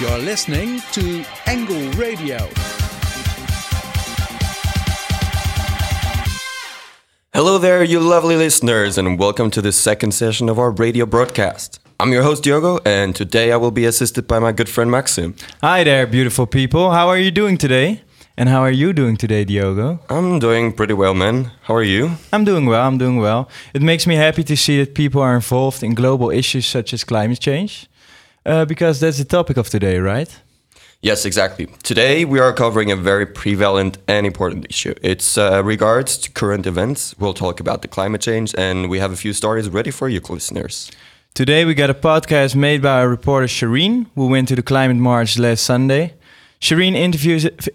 You're listening to Angle Radio. Hello there, you lovely listeners, and welcome to the second session of our radio broadcast. I'm your host Diogo, and today I will be assisted by my good friend Maxim. Hi there, beautiful people. How are you doing today? And how are you doing today, Diogo? I'm doing pretty well, man. How are you? I'm doing well. I'm doing well. It makes me happy to see that people are involved in global issues such as climate change, uh, because that's the topic of today, right? Yes, exactly. Today we are covering a very prevalent and important issue. It's uh, regards to current events. We'll talk about the climate change, and we have a few stories ready for you, listeners. Today we got a podcast made by our reporter Shireen, who went to the climate march last Sunday. Shireen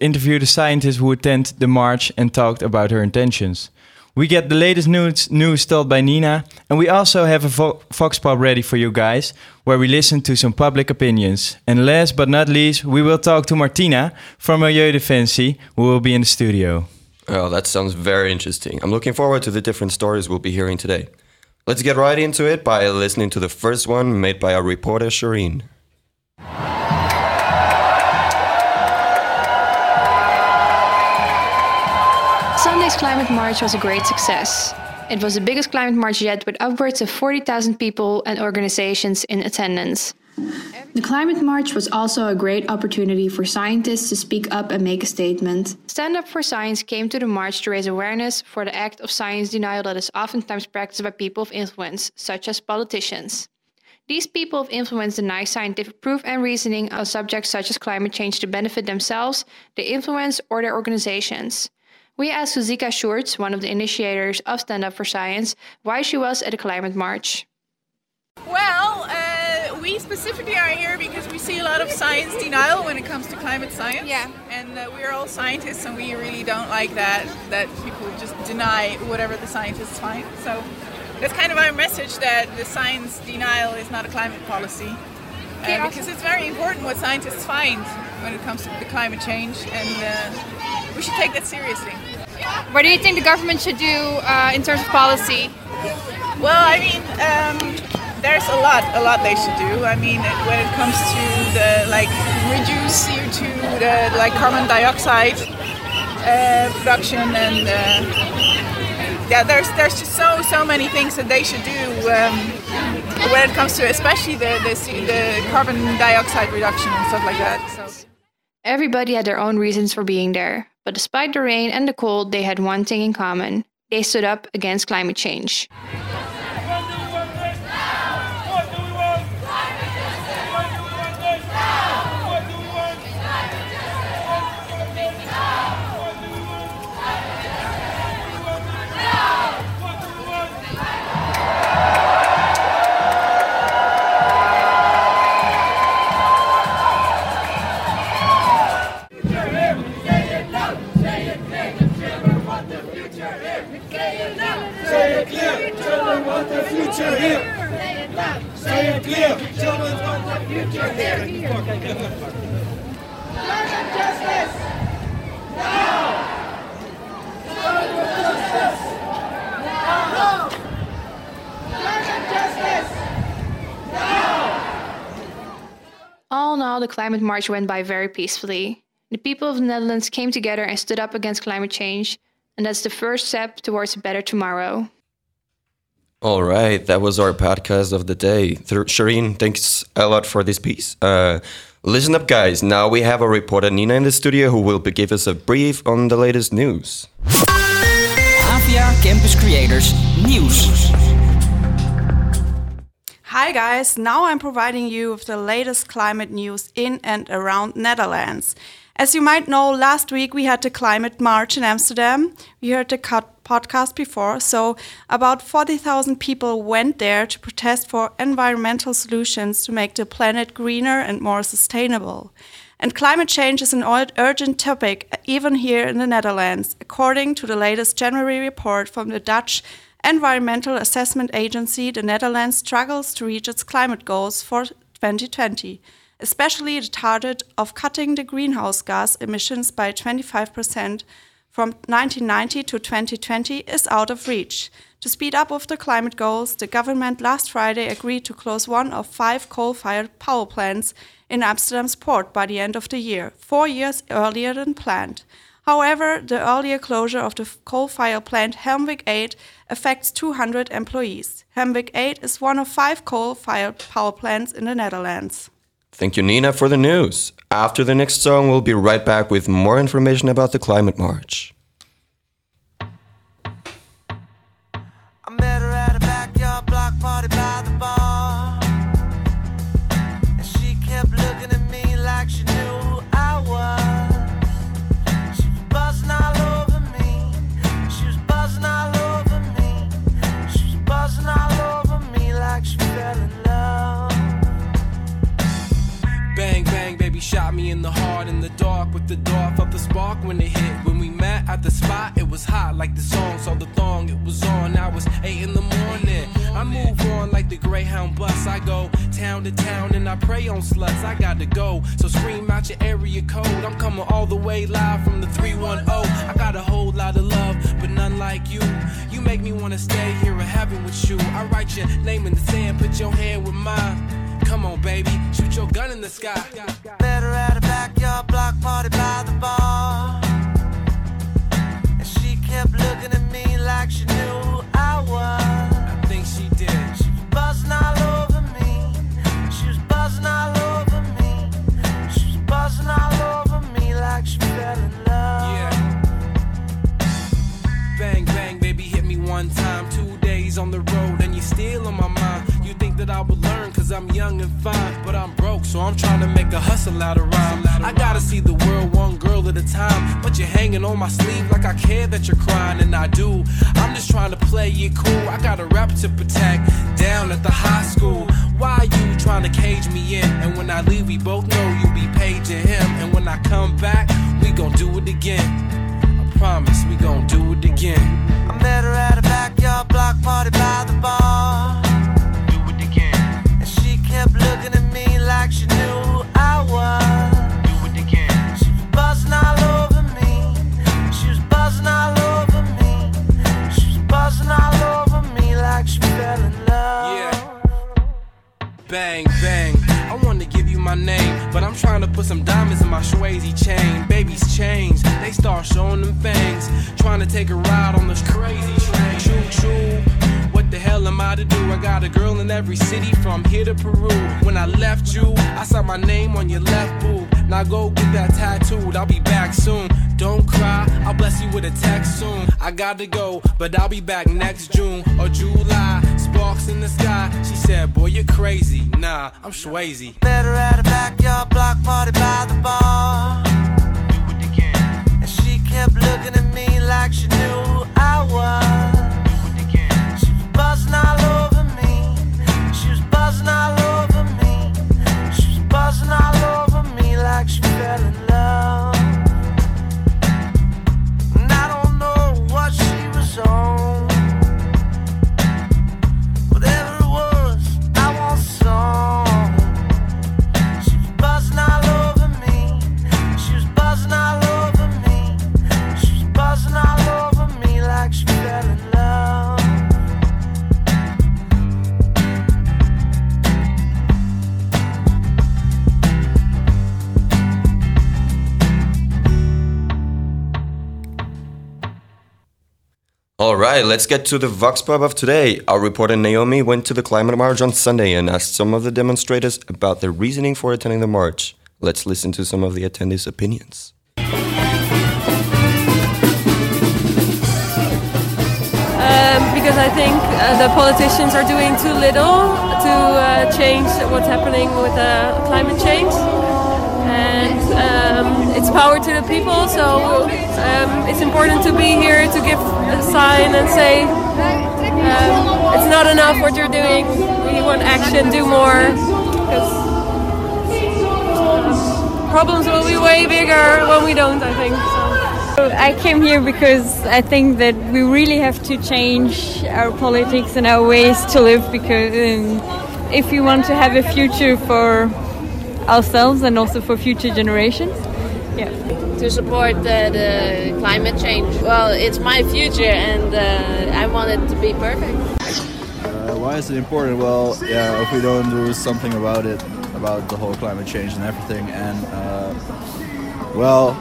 interviewed a scientist who attended the march and talked about her intentions. We get the latest news, news told by Nina, and we also have a vo Vox Pop ready for you guys, where we listen to some public opinions. And last but not least, we will talk to Martina from Milieudefensie, who will be in the studio. Oh, that sounds very interesting. I'm looking forward to the different stories we'll be hearing today. Let's get right into it by listening to the first one made by our reporter Shireen. Sunday's climate march was a great success. It was the biggest climate march yet, with upwards of 40,000 people and organizations in attendance. The climate march was also a great opportunity for scientists to speak up and make a statement. Stand Up for Science came to the march to raise awareness for the act of science denial that is oftentimes practiced by people of influence, such as politicians. These people of influence deny scientific proof and reasoning on subjects such as climate change to benefit themselves, their influence, or their organizations. We asked Suzika Schurz, one of the initiators of Stand Up for Science, why she was at a climate march. Well, uh, we specifically are here because we see a lot of science denial when it comes to climate science. Yeah. And uh, we're all scientists, and we really don't like that that people just deny whatever the scientists find. So that's kind of our message that the science denial is not a climate policy. Uh, because it's very important what scientists find when it comes to the climate change, and uh, we should take that seriously. What do you think the government should do uh, in terms of policy? Well, I mean, um, there's a lot, a lot they should do. I mean, when it comes to the like reduce CO2, the like carbon dioxide uh, production, and uh, yeah, there's there's just so so many things that they should do um, when it comes to especially the, the the carbon dioxide reduction and stuff like that. So. Everybody had their own reasons for being there, but despite the rain and the cold, they had one thing in common. They stood up against climate change. Future here. Climate justice. Now. Climate justice. Now. Climate justice. Now. All in all, the climate march went by very peacefully. The people of the Netherlands came together and stood up against climate change, and that's the first step towards a better tomorrow. All right, that was our podcast of the day. Th- Shireen, thanks a lot for this piece. Uh, listen up, guys. Now we have a reporter Nina in the studio who will give us a brief on the latest news. Avia Campus Creators News. Hi guys, now I'm providing you with the latest climate news in and around Netherlands. As you might know, last week we had the climate march in Amsterdam. We heard the podcast before, so about 40,000 people went there to protest for environmental solutions to make the planet greener and more sustainable. And climate change is an urgent topic, uh, even here in the Netherlands, according to the latest January report from the Dutch Environmental Assessment Agency. The Netherlands struggles to reach its climate goals for 2020 especially the target of cutting the greenhouse gas emissions by 25% from 1990 to 2020 is out of reach. To speed up with the climate goals, the government last Friday agreed to close one of five coal fired power plants in Amsterdam's port by the end of the year, four years earlier than planned. However, the earlier closure of the coal fired plant Hemweg 8 affects 200 employees. Hemweg 8 is one of five coal fired power plants in the Netherlands. Thank you, Nina, for the news. After the next song, we'll be right back with more information about the climate march. Prey on sluts. I got to go, so scream out your area code. I'm coming all the way live from the 310. I got a whole lot of love, but none like you. You make me wanna stay here in heaven with you. I write your name in the sand, put your hand with mine. Come on, baby, shoot your gun in the sky. Better at a backyard block party by the bar. And she kept looking at me that I would learn cause I'm young and fine, but I'm broke, so I'm trying to make a hustle out of rhyme. I gotta see the world one girl at a time, but you're hanging on my sleeve like I care that you're crying, and I do. I'm just trying to play it cool. I got a rep to protect down at the high school. Why you trying to cage me in? And when I leave, we both know you'll be paging him. And when I come back, we gon' do it again. I promise we gon' do it again. I met her at a backyard block party by the bar Bang, bang. I wanna give you my name, but I'm trying to put some diamonds in my Swayze chain. Babies change, they start showing them fangs. Trying to take a ride on this crazy train. Choo choo the hell am I to do? I got a girl in every city from here to Peru. When I left you, I saw my name on your left boob. Now go get that tattooed, I'll be back soon. Don't cry, I'll bless you with a text soon. I gotta go, but I'll be back next June or July. Sparks in the sky. She said, Boy, you're crazy. Nah, I'm Swayze. Better at a backyard block party by the bar. And she kept looking right, let's get to the Vox Pop of today. Our reporter Naomi went to the climate march on Sunday and asked some of the demonstrators about their reasoning for attending the march. Let's listen to some of the attendees' opinions. Um, because I think uh, the politicians are doing too little to uh, change what's happening with uh, climate change it's power to the people. So um, it's important to be here to give a sign and say um, it's not enough what you're doing. We want action, do more. Because problems will be way bigger when we don't. I think. I came here because I think that we really have to change our politics and our ways to live because um, if we want to have a future for ourselves and also for future generations. Yeah. To support the, the climate change. Well, it's my future and uh, I want it to be perfect. Uh, why is it important? Well, yeah, if we don't do something about it, about the whole climate change and everything, and uh, well,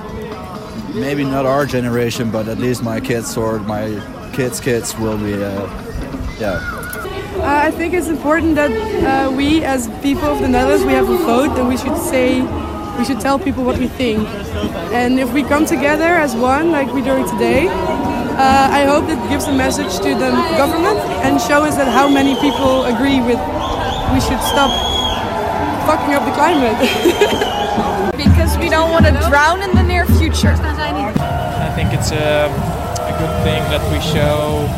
maybe not our generation, but at least my kids or my kids' kids will be, uh, yeah. Uh, I think it's important that uh, we, as people of the Netherlands, we have a vote, and we should say, we should tell people what we think. And if we come together as one, like we're doing today, uh, I hope it gives a message to the government and shows that how many people agree with we should stop fucking up the climate. because we don't want to drown in the near future. I think it's a, a good thing that we show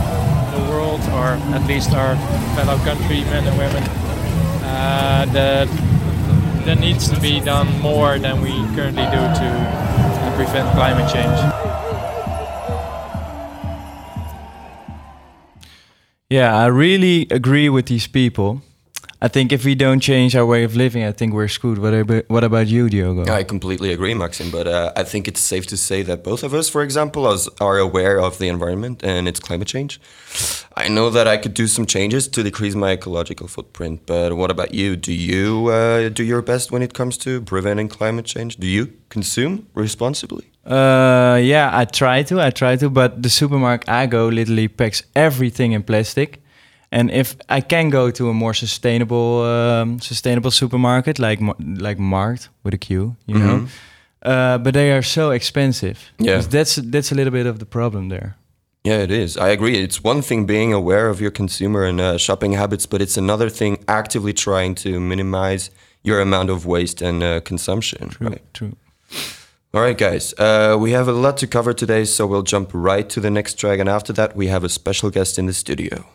the world, or at least our fellow countrymen and women, uh, that there needs to be done more than we currently do to prevent climate change. Yeah, I really agree with these people. I think if we don't change our way of living, I think we're screwed. What about, what about you, Diogo? I completely agree, Maxim. But uh, I think it's safe to say that both of us, for example, as, are aware of the environment and its climate change. I know that I could do some changes to decrease my ecological footprint. But what about you? Do you uh, do your best when it comes to preventing climate change? Do you consume responsibly? Uh, yeah, I try to. I try to, but the supermarket I go literally packs everything in plastic. And if I can go to a more sustainable, um, sustainable supermarket like like Marqt with a Q, you know, Mhm. uh, but they are so expensive. Yeah. that's that's a little bit of the problem there. Yeah, it is. I agree. It's one thing being aware of your consumer and uh, shopping habits, but it's another thing actively trying to minimize your amount of waste and uh, consumption. right? True. All right, guys. Uh, we have a lot to cover today, so we'll jump right to the next track. And after that, we have a special guest in the studio.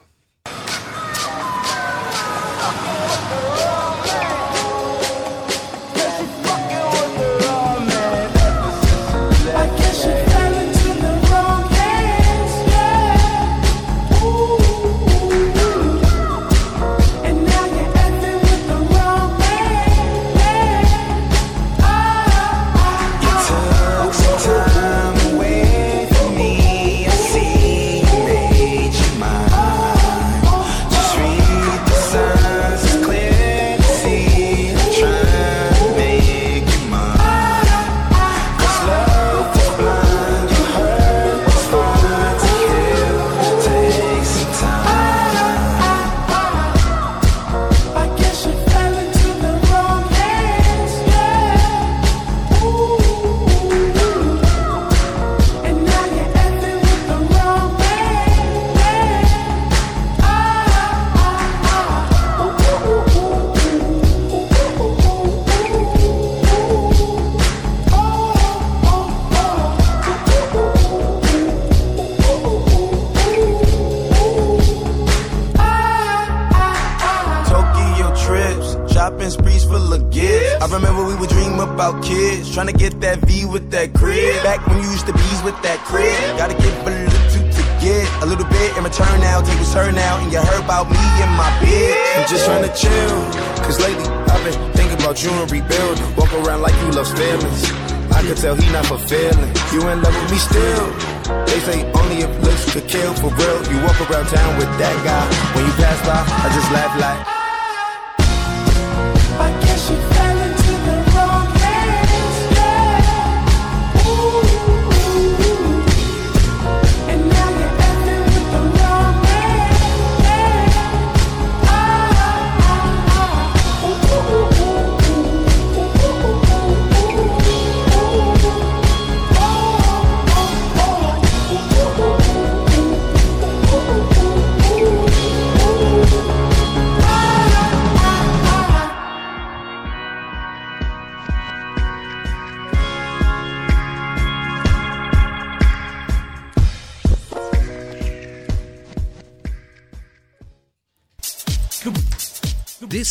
Remember we would dream about kids, trying to get that V with that crib. Back when you used to bees with that crib, gotta give a little to get a little bit in return. Now take her now, and you heard about me and my bitch. I'm just trying to chill, cause lately I've been thinking about you and rebuilding. Walk around like you love feelings. I can tell he not fulfilling. You in love with me still. They say only if looks could kill for real. You walk around town with that guy. When you pass by, I just laugh like.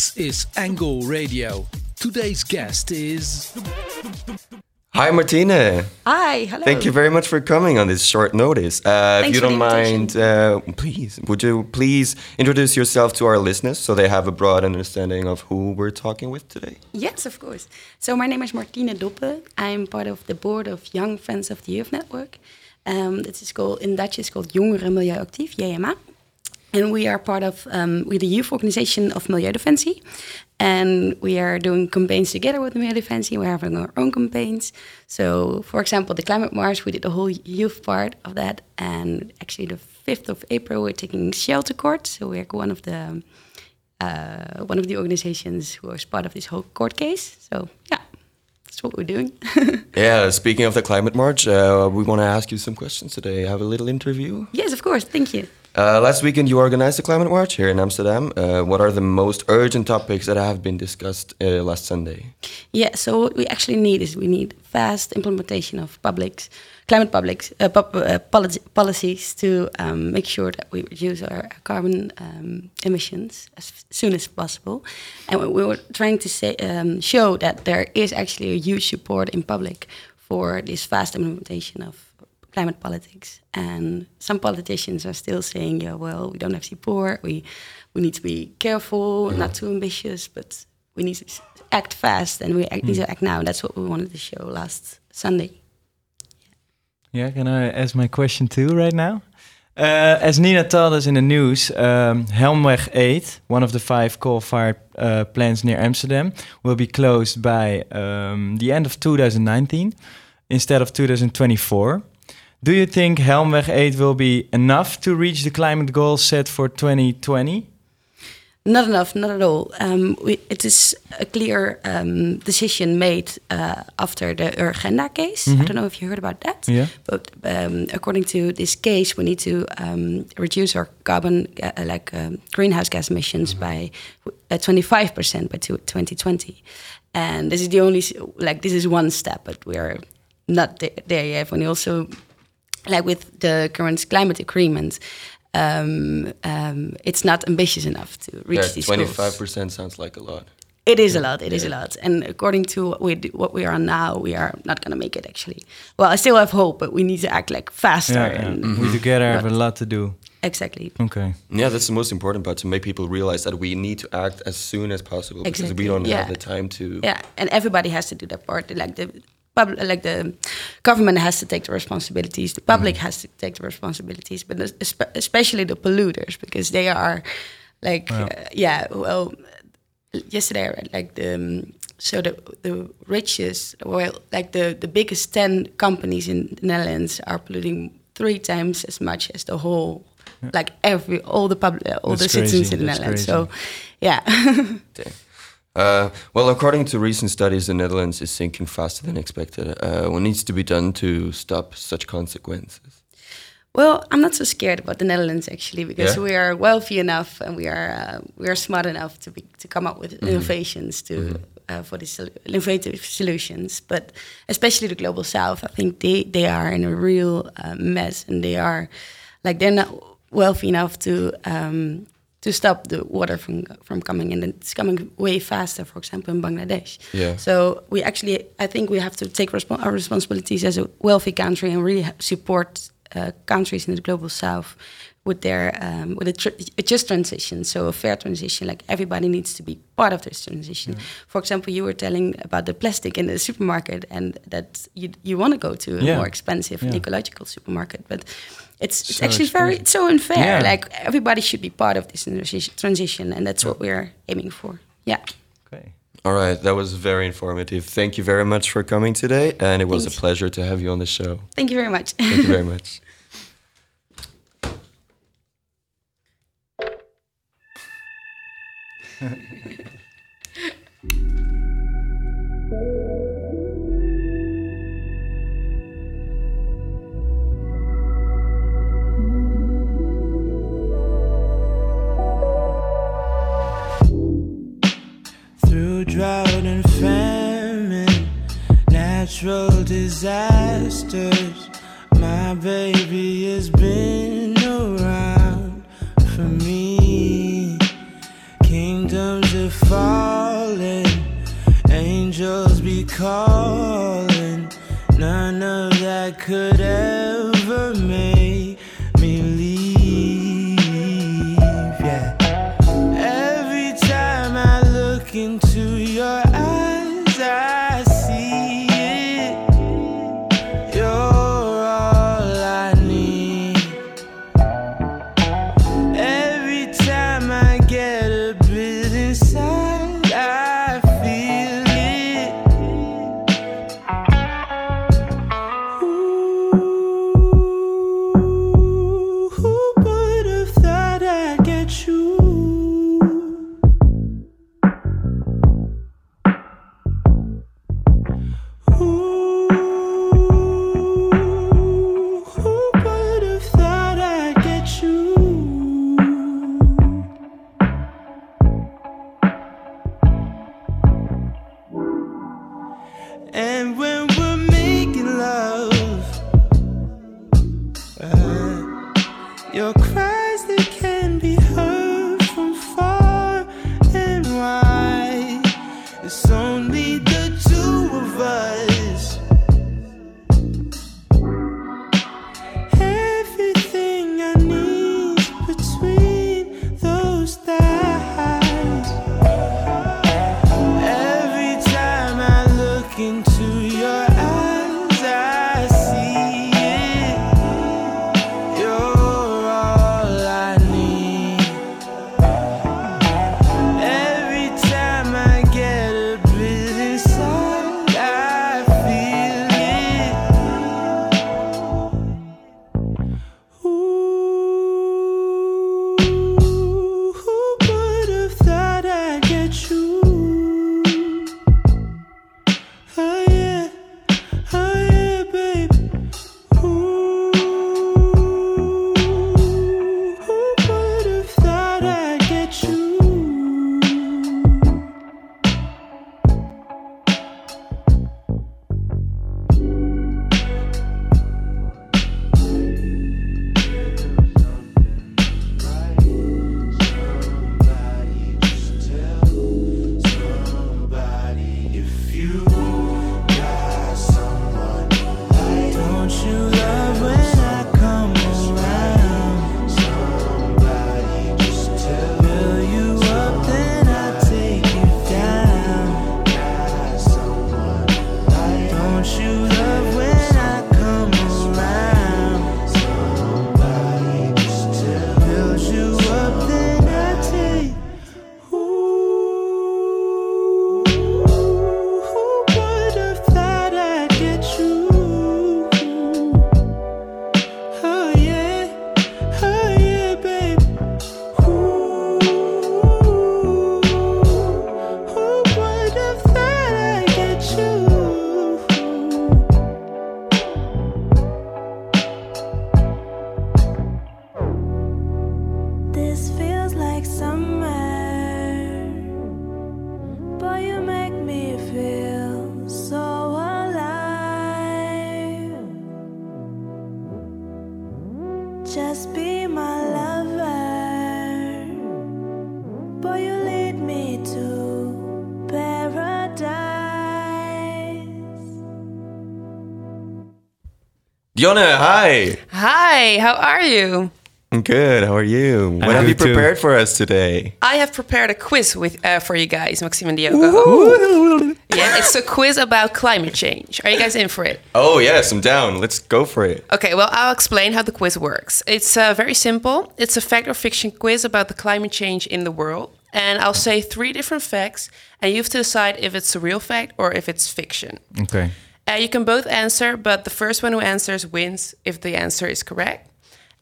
This is Angle Radio. Today's guest is. Hi, Martina. Hi, hello. Thank you very much for coming on this short notice. Uh, if you for the don't mind, uh, please, would you please introduce yourself to our listeners so they have a broad understanding of who we're talking with today? Yes, of course. So my name is Martine Doppe. I'm part of the board of Young Friends of the Youth Network. Um, this is called in Dutch is called Jongeren Milieuactief, JMA. And we are part of um, we're the youth organization of Milieudefensie, and we are doing campaigns together with Milieudefensie. We're having our own campaigns. So, for example, the climate march, we did the whole youth part of that, and actually the fifth of April, we're taking Shell to court. So we're one of the uh, one of the organizations who is part of this whole court case. So yeah, that's what we're doing. Yeah, speaking of the climate march, uh, we want to ask you some questions today. Have a little interview. yes, of course. Thank you. Uh, last weekend, you organized the climate march here in Amsterdam. Uh, what are the most urgent topics that have been discussed uh, last Sunday? Yeah, so what we actually need is we need fast implementation of publics, climate publics, uh, uh, policies to um, make sure that we reduce our carbon um, emissions as soon as possible. And we- we were trying to say, um, show that there is actually a huge support in public for this fast implementation of climate politics. And some politicians are still saying, yeah, well, we don't have support. We, we need to be careful, not too ambitious, but we need to act fast and we act, need to act now. And that's what we wanted to show last Sunday. Yeah, can I ask my question too right now? Uh, as Nina told us in the news, um, Helmweg 8, one of the five coal-fired uh, plants near Amsterdam, will be closed by um, the end of 2019 instead of 2024. Do you think Hemweg 8 will be enough to reach the climate goals set for 2020? Not enough, not at all. Um, we, it is a clear um, decision made uh, after the Urgenda case. I Mhm. don't know if you heard about that. Yeah. But um, according to this case, we need to um, reduce our carbon, uh, like um, greenhouse gas emissions by uh, 25% by 2020. And this is the only, like, this is one step, but we are not there yet. And also, like with the current climate agreement, um, um, it's not ambitious enough to reach Yeah, these goals. twenty-five percent sounds like a lot. It is a lot. It is Yeah. a lot. And according to what we do, what we are now, we are not going to make it. Actually, well, I still have hope, but we need to act like faster. Yeah, yeah. And we together have a lot to do. Exactly. Okay. Yeah, that's the most important part to make people realize that we need to act as soon as possible because we don't yeah. have the time to. Yeah, and everybody has to do their part. Like the public, like the government has to take the responsibilities. The public Mm-hmm. has to take the responsibilities, but especially the polluters because they are, like, Yeah. uh, yeah. Well, yesterday I read like the. um, so the the richest, well, like the, the biggest ten companies in the Netherlands are polluting three times as much as the whole, like every all the public, all That's the citizens crazy, in the that's Netherlands. crazy. So, yeah. Uh, well, according to recent studies, the Netherlands is sinking faster than expected. Uh, what needs to be done to stop such consequences? Well, I'm not so scared about the Netherlands actually because Yeah? we are wealthy enough and we are uh, we are smart enough to be to come up with Mhm. innovations to uh, for these innovative solutions. But especially the global south, I think they they are in a real uh, mess and they are like they're not wealthy enough to. Um, to stop the water from from coming in, and it's coming way faster. For example, in Bangladesh. Yeah. So we actually, I think we have to take respon our responsibilities as a wealthy country and really support uh, countries in the global south with their um, with a, tr- a just transition, so a fair transition. Like everybody needs to be part of this transition. For example, you were telling about the plastic in the supermarket, and that you you want to go to a Yeah. more expensive Yeah. ecological supermarket, but. It's, it's So actually very it's so unfair. Yeah. Like everybody should be part of this transition, and that's what we're aiming for. Yeah. Okay. All right, that was very informative. Thank you very much for coming today, and it was Thanks. a pleasure to have you on the show. Thank you very much. Thank you very much. natural disasters, my baby has been around for me. Kingdoms are falling, angels be calling, None of that could ever your cries they can Diona, hi. Hi, how are you? I'm good. How are you? what have you good too. prepared for us today? I have prepared a quiz with uh, for you guys, Maxime and Diogo. Yeah, it's a quiz about climate change. Are you guys in for it? Oh yes, I'm down. Let's go for it. Okay, well, I'll explain how the quiz works. It's uh, very simple. It's a fact or fiction quiz about the climate change in the world. And I'll say three different facts, and you have to decide if it's a real fact or if it's fiction. Okay. Uh, you can both answer, but the first one who answers wins if the answer is correct.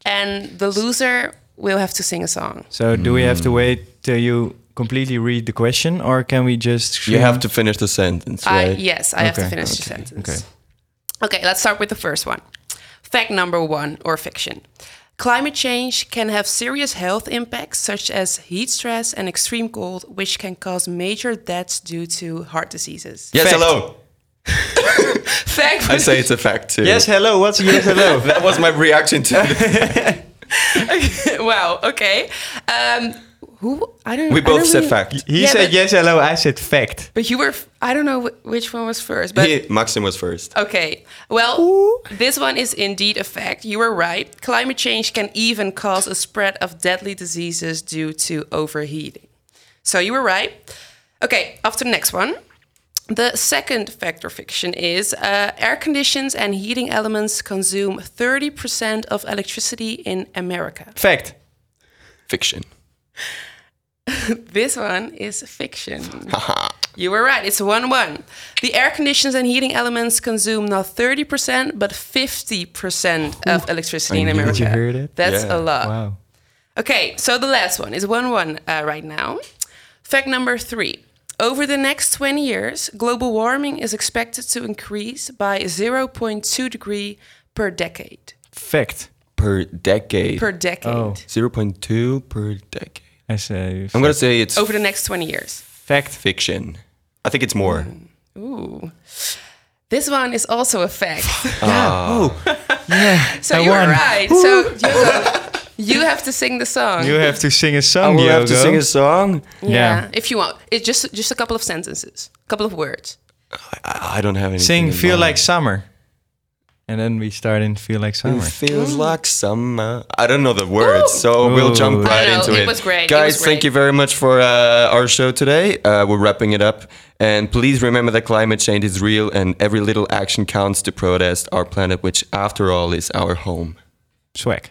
And the loser will have to sing a song. So do we have to wait till you completely read the question, or can we just? You have to finish the sentence, I, right? yes, I have to Okay. finish the sentence. Okay. Okay, let's start with the first one. Fact number one, or fiction. Climate change can have serious health impacts, such as heat stress and extreme cold, which can cause major deaths due to heart diseases. Yes, hello. Fact. I say it's a fact too. Yes, hello. What's yes, hello? that was my reaction to it. wow. Okay. Um, Who? I don't. We I both don't said really- fact. He Yeah, said but- yes, hello. I said fact. But you were. I don't know which one was first. But He, Maxim was first. Okay. Well, this one is indeed a fact. You were right. Climate change can even cause a spread of deadly diseases due to overheating. So you were right. Okay, off to the next one. The second fact or fiction is uh, air conditions and heating elements consume 30% of electricity in America. Fact. Fiction. this one is fiction. you were right. It's 1 1. The air conditions and heating elements consume not 30%, but 50% of electricity in I knew- America. Did you hear that? That's Yeah. a lot. Wow. Okay, so the last one is 1 1 uh, right now. Fact number three. Over the next 20 years, global warming is expected to increase by 0.2 degree per decade. Fact. Per decade. Per decade. Oh. 0.2 per decade. I say. I'm going to say it's Over the next 20 years. fact. fiction. I think it's more. Ooh. This one is also a fact. Ah. Oh. Yeah. So I you're won. right. So Diogo, you have to sing the song. You have to sing a song, will Diogo. have to sing a song. yeah, Yeah. if you want. It's just just a couple of sentences, a couple of words. I, I don't have anything. Sing Feel mind. Like Summer. And then we start in Feel Like Summer. It feels like summer. I don't know the words, so we'll jump right into it it. was great, Guys, was thank you very much for uh, our show today. Uh, we're wrapping it up. And please remember that climate change is real and every little action counts to protest our planet, which after all is our home. Swag.